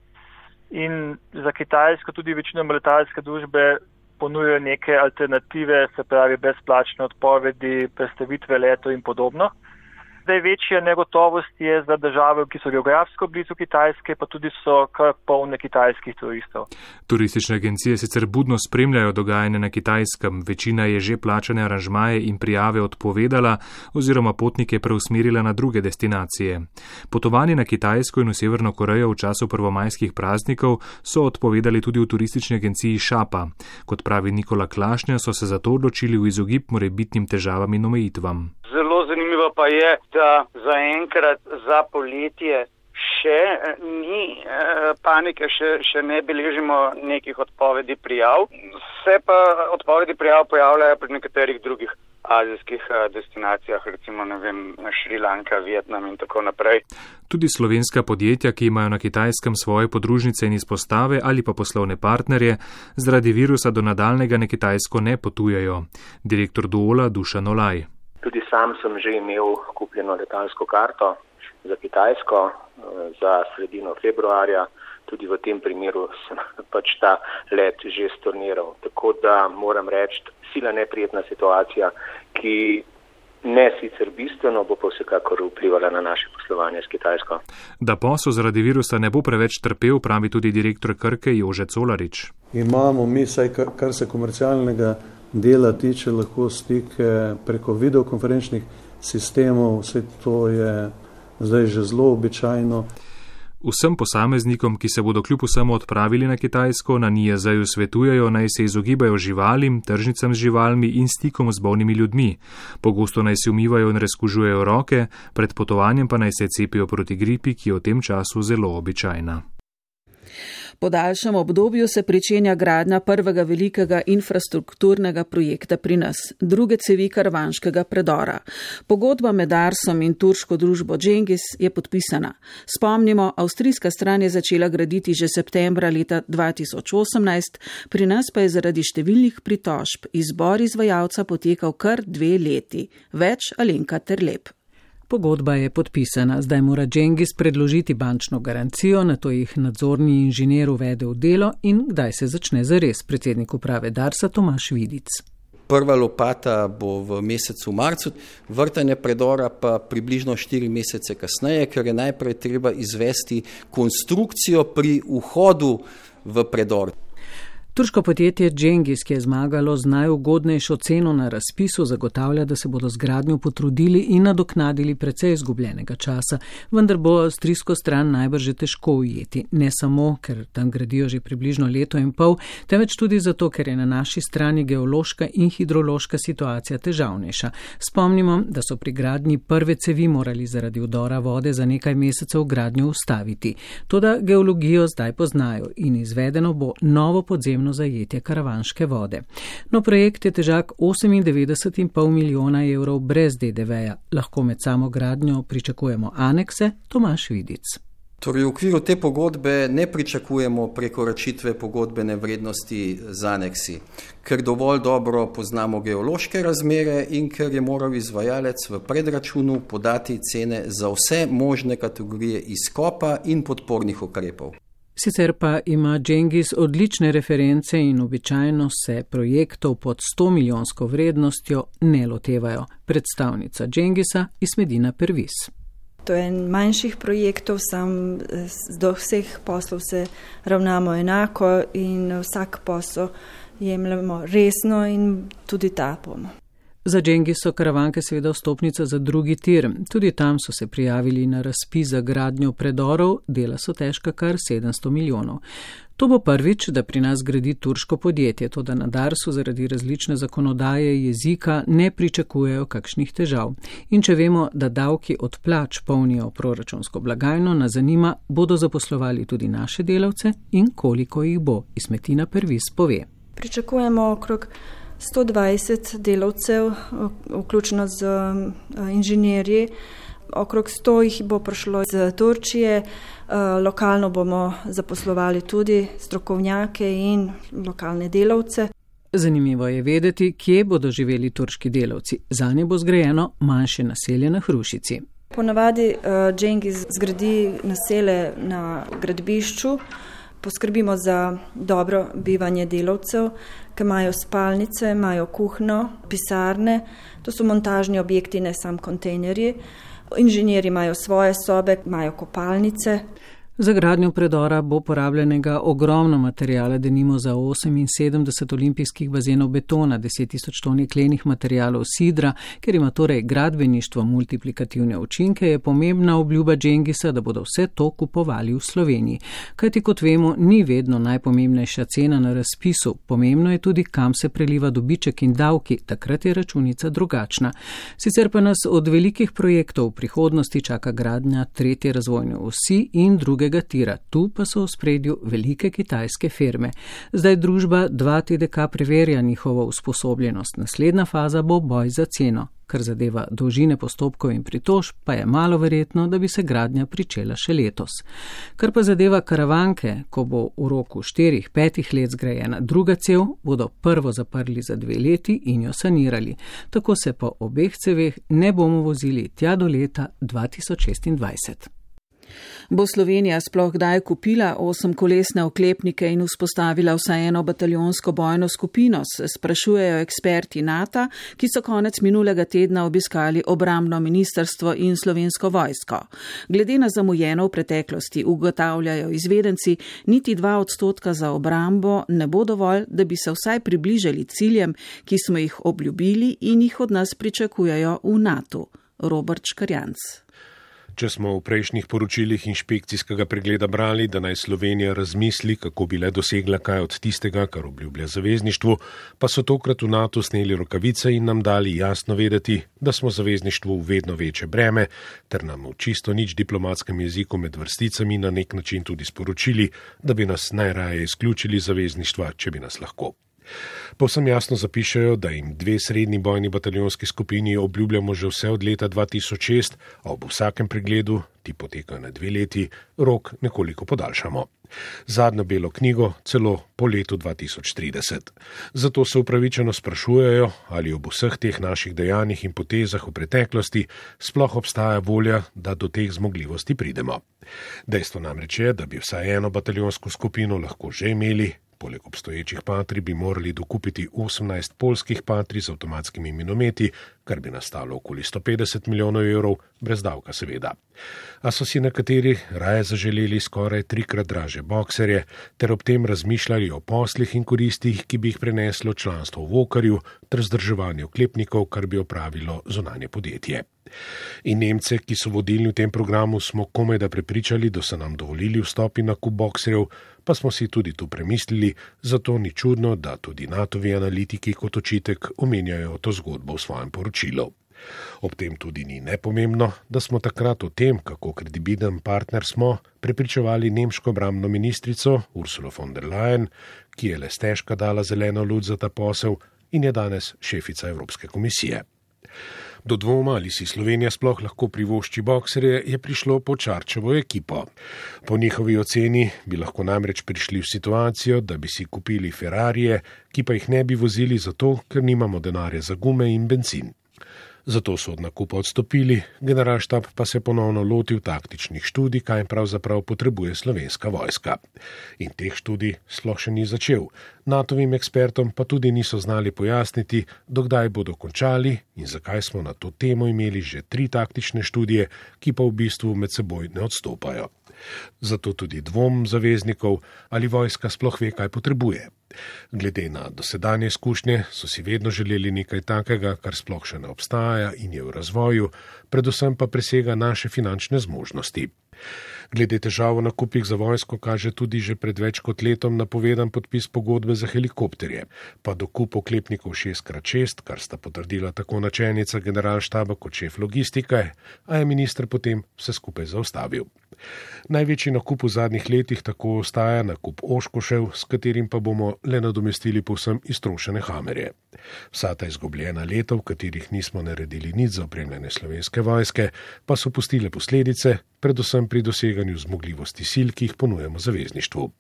in za Kitajsko tudi večino letalske družbe ponujajo neke alternative, se pravi brezplačne odpovedi, predstavitve leto in podobno zdaj večja negotovost je za države, ki so geografsko blizu Kitajske, pa tudi so kar polne kitajskih turistov. Turistične agencije sicer budno spremljajo dogajanje na Kitajskem, večina je že plačane aranžmaje in prijave odpovedala oziroma potnike preusmerila na druge destinacije. Potovanje na Kitajsko in v Severno Korejo v času prvomajskih praznikov so odpovedali tudi v turistični agenciji Šapa. Kot pravi Nikola Klašnja, so se zato odločili v izogib morebitnim težavam in omejitvam. Zelo zanimivo pa je, da zaenkrat za poletje še ni eh, panike, še, še ne beležimo nekih odpovedi prijav. Se pa odpovedi prijav pojavljajo pri nekaterih drugih azijskih eh, destinacijah, recimo vem, Šrilanka, Vietnam in tako naprej. Tudi slovenska podjetja, ki imajo na kitajskem svoje podružnice in izpostave ali pa poslovne partnerje, zaradi virusa do nadaljnega na kitajsko ne potujejo. Direktor Duola Dušan Olaj. Tudi sam sem že imel kupljeno letalsko karto za kitajsko eh, za sredino februarja. Tudi v tem primeru sem pač ta let že storniral. Tako da moram reči, sila neprijetna situacija, ki ne sicer bistveno, bo pa vsekakor vplivala na naše poslovanje s Kitajsko. Da posel zaradi virusa ne bo preveč trpel, pravi tudi direktor Krke Jože Colarič. Imamo mi, saj kar se komercialnega dela tiče, lahko stike preko videokonferenčnih sistemov, vse to je zdaj že zelo običajno. Vsem posameznikom, ki se bodo kljub vsemu odpravili na Kitajsko, na NIJZ-ju svetujejo naj se izogibajo živalim, tržnicam z živalmi in stikom z bolnimi ljudmi. Pogosto naj se umivajo in razkužujejo roke, pred potovanjem pa naj se cepijo proti gripi, ki je v tem času zelo običajna. Po daljšem obdobju se pričenja gradnja prvega velikega infrastrukturnega projekta pri nas, druge cevi karvanškega predora. Pogodba med Arsom in turško družbo Džengis je podpisana. Spomnimo, avstrijska stran je začela graditi že septembra leta 2018, pri nas pa je zaradi številnih pritožb izbor izvajalca potekal kar dve leti. Več Alenka Terlep. Pogodba je podpisana, zdaj mora Džengis predložiti bančno garancijo, na to jih nadzorni inženir uvede v delo in kdaj se začne zares predsednik uprave Darsa Tomaš Vidic. Prva lopata bo v mesecu marcu, vrtanje predora pa približno štiri mesece kasneje, ker je najprej treba izvesti konstrukcijo pri vhodu v predor. Turško podjetje Džengis, ki je zmagalo z najugodnejšo ceno na razpisu, zagotavlja, da se bodo z gradnjo potrudili in nadoknadili precej izgubljenega časa, vendar bo avstrijsko stran najbrž že težko ujeti. Ne samo, ker tam gradijo že približno leto in pol, temveč tudi zato, ker je na naši strani geološka in hidrološka situacija težavnejša. Spomnimo, da so pri gradnji prve cevi morali zaradi vdora vode za nekaj mesecev gradnjo ustaviti. Toda geologijo zdaj poznajo in izvedeno bo novo podzemno ponovno zajetje karavanške vode. No, projekt je težak 98,5 milijona evrov brez DDV-ja. Lahko med samo gradnjo pričakujemo anekse, Tomaš Vidic. Torej, v okviru te pogodbe ne pričakujemo prekoračitve pogodbene vrednosti z aneksi, ker dovolj dobro poznamo geološke razmere in ker je moral izvajalec v predračunu podati cene za vse možne kategorije izkopa in podpornih ukrepov. Sicer pa ima Džengis odlične reference in običajno se projektov pod 100 milijonsko vrednostjo ne lotevajo. Predstavnica Džengisa Ismedina Pervis. To je en manjših projektov, sam do vseh poslov se ravnamo enako in vsak posel jemljemo resno in tudi ta bomo. Za Džengi so karavanke seveda vstopnica za drugi tir. Tudi tam so se prijavili na razpis za gradnjo predorov, dela so težka kar 700 milijonov. To bo prvič, da pri nas gradi turško podjetje, to da na Darsu zaradi različne zakonodaje jezika ne pričakujejo kakšnih težav. In če vemo, da davki od plač polnijo proračunsko blagajno, nas zanima, bodo zaposlovali tudi naše delavce in koliko jih bo, izmetina prvi spove. Pričakujemo okrog 120 delavcev, vključno z eh, inženirji. Okrog 100 jih bo prišlo iz Turčije, eh, lokalno bomo zaposlovali tudi strokovnjake in lokalne delavce. Zanimivo je vedeti, kje bodo živeli turški delavci. Za nje bo zgrajeno manjše naselje na Hrušici. Ponavadi uh, Džengiz zgradi nasele na gradbišču, poskrbimo za dobro bivanje delavcev, ki imajo spalnice, imajo kuhno, pisarne, to so montažni objekti, ne samo kontejnerji. Inženirji imajo svoje sobe, imajo kopalnice. Za gradnjo predora bo porabljenega ogromno materijala, denimo za 78 olimpijskih bazenov betona, 10 tisoč toni klenih materijalov sidra, ker ima torej gradbeništvo multiplikativne učinke, je pomembna obljuba Džengisa, da bodo vse to kupovali v Sloveniji. Kajti, kot vemo, ni vedno najpomembnejša cena na razpisu, pomembno je tudi, kam se preliva dobiček in davki, takrat je računica drugačna. Sicer pa nas od velikih projektov v prihodnosti čaka gradnja tretje razvojne osi in druge drugega tira, tu pa so v spredju velike kitajske firme. Zdaj družba 2TDK preverja njihovo usposobljenost, naslednja faza bo boj za ceno. Kar zadeva dolžine postopkov in pritož, pa je malo verjetno, da bi se gradnja pričela še letos. Kar pa zadeva karavanke, ko bo v roku 4-5 let zgrajena druga cev, bodo prvo zaprli za dve leti in jo sanirali. Tako se po obeh ceveh ne bomo vozili tja do leta 2026. Bo Slovenija sploh kdaj kupila osemkolesne oklepnike in vzpostavila vsaj eno bataljonsko bojno skupino, se sprašujejo eksperti NATO, ki so konec minulega tedna obiskali obramno ministrstvo in slovensko vojsko. Glede na zamujeno v preteklosti ugotavljajo izvedenci, niti dva odstotka za obrambo ne bo dovolj, da bi se vsaj približali ciljem, ki smo jih obljubili in jih od nas pričakujejo v NATO. Robert Škarjanc. Če smo v prejšnjih poročilih inšpekcijskega pregleda brali, da naj Slovenija razmisli, kako bi le dosegla kaj od tistega, kar obljublja zavezništvu, pa so tokrat v NATO sneli rokavice in nam dali jasno vedeti, da smo zavezništvu v vedno večje breme, ter nam v čisto nič diplomatskem jeziku med vrsticami na nek način tudi sporočili, da bi nas najraje izključili zavezništva, če bi nas lahko. Povsem jasno zapišajo, da jim dve srednji bojni bataljonski skupini obljubljamo že vse od leta 2006, a ob vsakem pregledu, ti potekajo na dve leti, rok nekoliko podaljšamo. Zadnjo belo knjigo celo po letu 2030. Zato se upravičeno sprašujejo, ali ob vseh teh naših dejanjih in potezah v preteklosti sploh obstaja volja, da do teh zmogljivosti pridemo. Dejstvo namreč je, da bi vsaj eno bataljonsko skupino lahko že imeli, Poleg obstoječih patri bi morali dokupiti 18 polskih patri z avtomatskimi minometi, kar bi nastalo okoli 150 milijonov evrov, brez davka seveda. A so si nekateri raje zaželeli skoraj trikrat draže bokserje, ter ob tem razmišljali o poslih in koristih, ki bi jih preneslo članstvo v okarju, ter zdrževanje oklepnikov, kar bi opravilo zunanje podjetje. In Nemce, ki so vodilni v tem programu, smo komaj da prepričali, da so nam dovolili vstopi na kup bokserjev, pa smo si tudi tu premislili, zato ni čudno, da tudi NATO-vi analitiki kot očitek omenjajo to zgodbo v svojem poročilu. Ob tem tudi ni nepomembno, da smo takrat o tem, kako kredibilen partner smo, prepričevali nemško obramno ministrico Ursula von der Leyen, ki je le stežka dala zeleno luč za ta posel in je danes šefica Evropske komisije. Do dvoma, ali si Slovenija sploh lahko privošči bokserje, je prišlo po Čarčevo ekipo. Po njihovi oceni bi lahko namreč prišli v situacijo, da bi si kupili Ferrarije, ki pa jih ne bi vozili zato, ker nimamo denarja za gume in benzin zato so od nakupa odstopili, generalštab pa se ponovno lotil taktičnih študij, kaj pravzaprav potrebuje slovenska vojska. In teh študij sploh še ni začel. NATO-vim ekspertom pa tudi niso znali pojasniti, dokdaj bodo končali in zakaj smo na to temo imeli že tri taktične študije, ki pa v bistvu med seboj ne odstopajo. Zato tudi dvom zaveznikov, ali vojska sploh ve, kaj potrebuje. Glede na dosedanje izkušnje so si vedno želeli nekaj takega, kar sploh še ne obstaja in je v razvoju, predvsem pa presega naše finančne zmožnosti. Glede težav na kupih za vojsko kaže tudi že pred več kot letom napovedan podpis pogodbe za helikopterje, pa do kup oklepnikov 6x6, kar sta potrdila tako načelnica generalštaba kot šef logistike, a je minister potem vse skupaj zaustavil. Največji nakup v zadnjih letih tako ostaja nakup oškošev, s katerim pa bomo le nadomestili povsem iztrošene hamerje. Vsa ta izgubljena leta, v katerih nismo naredili nič za opremljene slovenske vojske, pa so pustile posledice, predvsem pri doseganju zmogljivosti sil, ki jih ponujemo zavezništvu.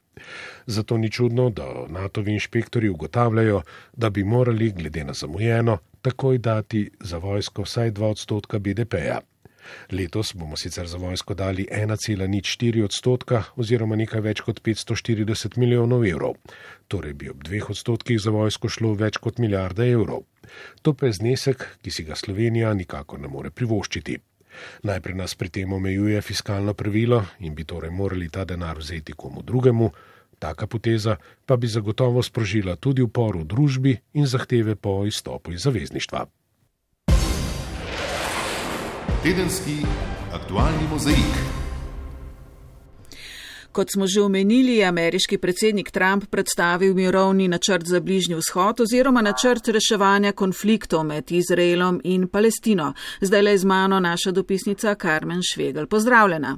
Zato ni čudno, da NATO-vi inšpektori ugotavljajo, da bi morali, glede na zamujeno, takoj dati za vojsko vsaj 2 odstotka BDP-ja. Letos bomo sicer za vojsko dali 1,04 odstotka oziroma nekaj več kot 540 milijonov evrov. Torej bi ob dveh odstotkih za vojsko šlo več kot milijarde evrov. To pa je znesek, ki si ga Slovenija nikako ne more privoščiti. Najprej nas pri tem omejuje fiskalno pravilo in bi torej morali ta denar vzeti komu drugemu. Taka poteza pa bi zagotovo sprožila tudi upor v družbi in zahteve po izstopu iz zavezništva. Tedenski aktualni mozaik. Kot smo že omenili, je ameriški predsednik Trump predstavil mirovni načrt za bližnji vzhod oziroma načrt reševanja konfliktov med Izraelom in Palestino. Zdaj le z mano naša dopisnica Carmen Švegel. Pozdravljena.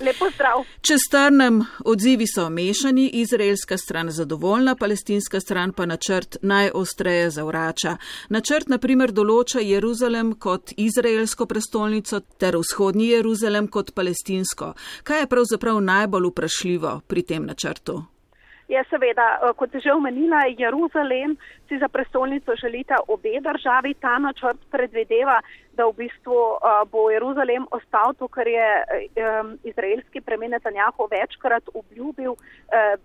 Lepo zdrav. Če strnem, odzivi so mešani, izraelska stran zadovoljna, palestinska stran pa načrt najostreje zavrača. Načrt naprimer določa Jeruzalem kot izraelsko prestolnico ter vzhodni Jeruzalem kot palestinsko. Kaj je pravzaprav najbolj vprašljivo pri tem načrtu? Je seveda, eh, kot je že omenila, Jeruzalem si za prestolnico želita obe državi. Ta načrt predvedeva, da v bistvu uh, bo Jeruzalem ostal to, kar je um, izraelski premijer Netanjahu večkrat obljubil,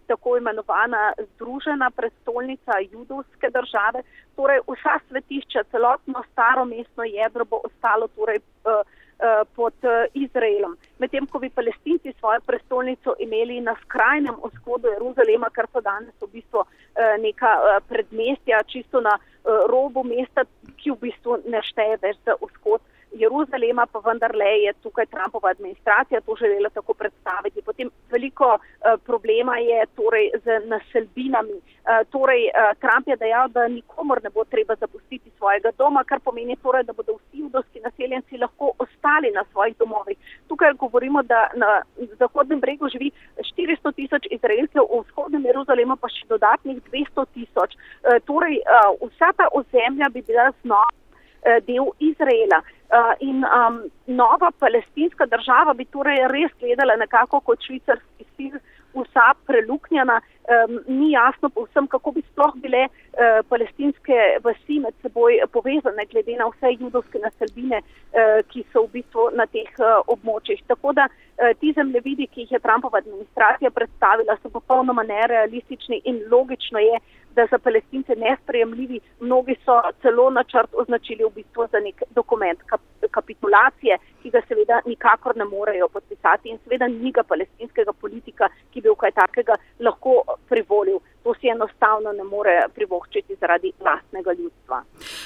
tako imenovana združena prestolnica judovske države. Torej vsa svetišča, celotno staro mestno jedro bo ostalo torej, uh, pod uh, Izraelom. Medtem, ko bi palestinci svojo prestolnico imeli na skrajnem vzhodu Jeruzalema, kar so danes v bistvu uh, neka predmestja, čisto na robu mesta, ki v bistvu ne šteje več za vzhod. Jeruzalema, pa vendarle je tukaj Trumpova administracija to želela tako predstaviti. Potem veliko uh, problema je torej z naselbinami. Uh, torej, uh, Trump je dejal, da nikomor ne bo treba zapustiti svojega doma, kar pomeni torej, da bodo vsi judovski naseljenci lahko ostali na svojih domovih. Tukaj govorimo, da na Zahodnem bregu živi 400 tisoč Izraelcev, v vzhodnem Jeruzalemu pa še dodatnih 200 tisoč. Uh, torej, uh, vsa ta ozemlja bi bila znova del Izraela. Uh, in um, nova palestinska država bi torej res gledala nekako kot švicarski sir, vsa preluknjena. Um, ni jasno povsem, kako bi sploh bile uh, palestinske vasi med seboj povezane, glede na vse judovske naselbine, uh, ki so v bistvu na teh uh, območjih. Tako da uh, ti zemljevidi, ki jih je Trumpova administracija predstavila, so popolnoma nerealistični in logično je, da za palestince nesprejemljivi. Mnogi so celo načrt označili v bistvu za nek dokument kap kapitulacije, ki ga seveda nikakor ne morejo podpisati in seveda ni ga palestinskega politika, ki bi v kaj takega lahko privolil. To si enostavno ne more privoščiti zaradi lastnega ljudstva.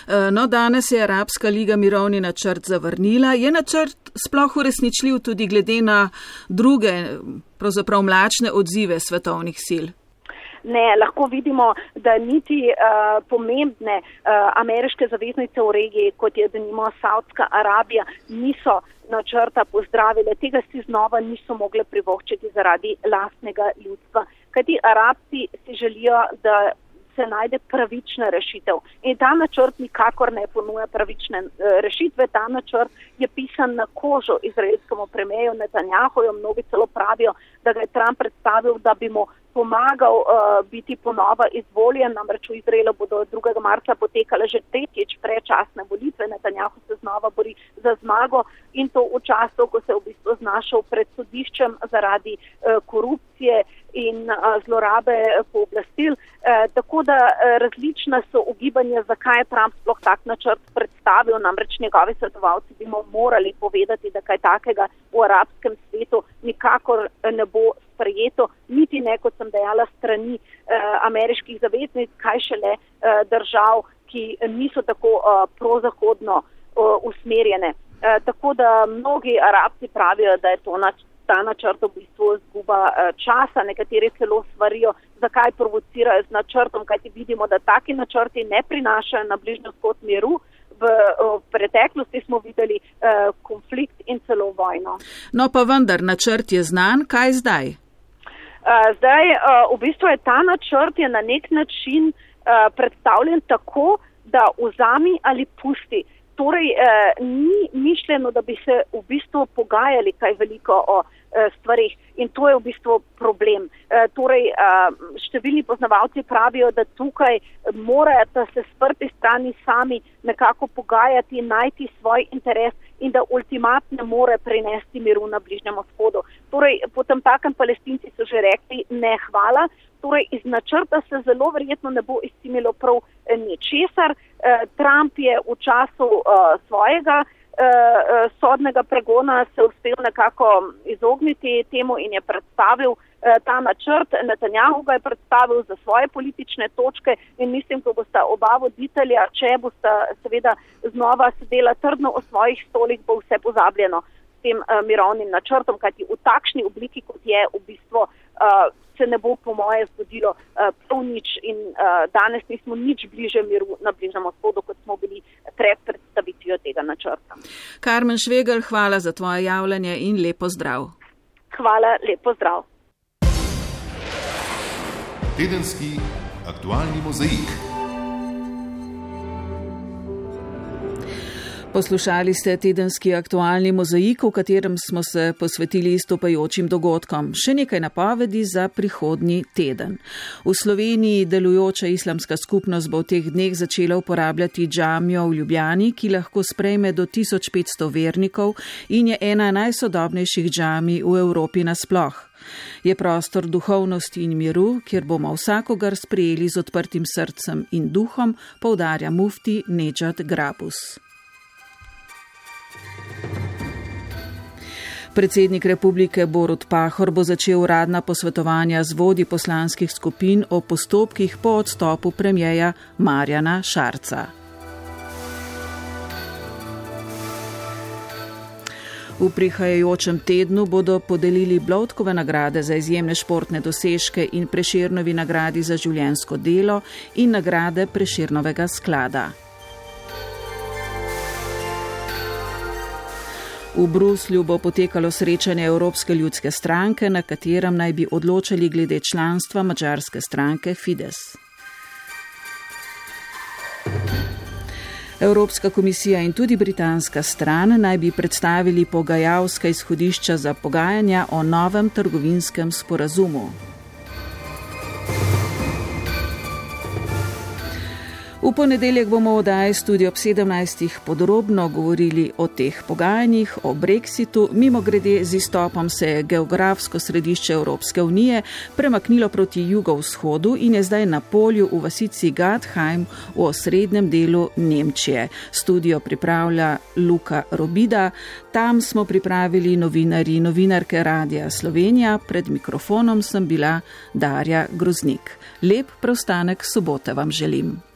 E, no, danes je Arabska liga mirovni načrt zavrnila. Je načrt sploh uresničljiv tudi glede na druge, pravzaprav mlačne odzive svetovnih sil? Ne, lahko vidimo, da niti uh, pomembne uh, ameriške zaveznice v regiji, kot je denimo Saudska Arabija, niso načrta pozdravile. Tega si znova niso mogle privoščiti zaradi lastnega ljudstva. Kajti Arabci si želijo, da se najde pravična rešitev. In ta načrt nikakor ne ponuja pravične uh, rešitve. Ta načrt je pisan na kožo izraelskemu premijeju Netanjahoju. Mnogi celo pravijo, da ga je Trump predstavil, da bi mu pomagal uh, biti ponova izvoljen, namreč v Izraelu bodo 2. marca potekale že tretjič prečasne volitve, Netanjahu se znova bori za zmago in to v času, ko se je v bistvu znašel pred sodiščem zaradi uh, korupcije in uh, zlorabe pooblastil. Uh, tako da uh, različna so ugibanja, zakaj je Trump sploh tak načrt predstavil, namreč njegovi svetovalci bi mu morali povedati, da kaj takega v arabskem svetu nikakor ne bo sprejeto, niti ne, kot sem dejala, strani eh, ameriških zaveznic, kaj šele eh, držav, ki niso tako eh, prozahodno eh, usmerjene. Eh, tako da mnogi arabci pravijo, da je nač ta načrt v bistvu zguba eh, časa, nekateri celo svarijo, zakaj provocirajo z načrtom, kajti vidimo, da taki načrti ne prinašajo na bližnjo skot miru. V, v preteklosti smo videli uh, konflikt in celo vojno. No, pa vendar, načrt je znan, kaj zdaj? Uh, zdaj, uh, v bistvu je ta načrt je na nek način uh, predstavljen tako, da vzami ali pusti. Torej, uh, ni mišljeno, da bi se v bistvu pogajali kaj veliko o uh, stvarih in to je v bistvu problem. Uh, torej, uh, številni poznavalci pravijo, da tukaj morajo se sprti strani sami nekako pogajati, najti svoj interes in da ultimat ne more prinesti miru na Bližnjem vzhodu. Torej, potem takem palestinci so že rekli ne hvala, torej iz načrta se zelo verjetno ne bo izcimilo prav eh, ničesar. Eh, Trump je v času uh, svojega sodnega pregona se uspel nekako izogniti temu in je predstavil ta načrt. Netanjahu ga je predstavil za svoje politične točke in mislim, ko bosta oba voditelja, če bosta seveda znova sedela trdno o svojih stolih, bo vse pozabljeno s tem uh, mirovnim načrtom, kajti v takšni obliki, kot je v bistvu. Uh, se ne bo, po moje, zgodilo uh, prav nič in uh, danes nismo nič bliže miru na Bližnjem vzhodu, kot smo bili pred predstavitvijo tega načrta. Karmen Švegel, hvala za tvoje javljanje in lepo zdrav. Hvala, lepo zdrav. Tedenski aktualni mozaik. Poslušali ste tedenski aktualni mozaik, v katerem smo se posvetili istopajočim dogodkom. Še nekaj napovedi za prihodnji teden. V Sloveniji delujoča islamska skupnost bo v teh dneh začela uporabljati džamijo v Ljubljani, ki lahko sprejme do 1500 vernikov in je ena najsodobnejših džami v Evropi nasploh. Je prostor duhovnosti in miru, kjer bomo vsakogar sprejeli z odprtim srcem in duhom, poudarja mufti Neđat Grabus. Predsednik republike Borut Pahor bo začel uradna posvetovanja z vodi poslanskih skupin o postopkih po odstopu premjeja Marjana Šarca. V prihajajočem tednu bodo podelili Blotkove nagrade za izjemne športne dosežke in preširnovi nagradi za življensko delo in nagrade preširnovega sklada. V Bruslju bo potekalo srečanje Evropske ljudske stranke, na katerem naj bi odločali glede članstva mačarske stranke Fides. Evropska komisija in tudi britanska stran naj bi predstavili pogajalska izhodišča za pogajanja o novem trgovinskem sporazumu. V ponedeljek bomo v oddaji studio ob 17. podrobno govorili o teh pogajanjih, o brexitu. Mimo grede z izstopom se je geografsko središče Evropske unije premaknilo proti jugovzhodu in je zdaj na polju v vasici Gadheim v osrednjem delu Nemčije. Studio pripravlja Luka Robida. Tam smo pripravili novinari in novinarke Radia Slovenija. Pred mikrofonom sem bila Darja Groznik. Lep preostanek sobote vam želim.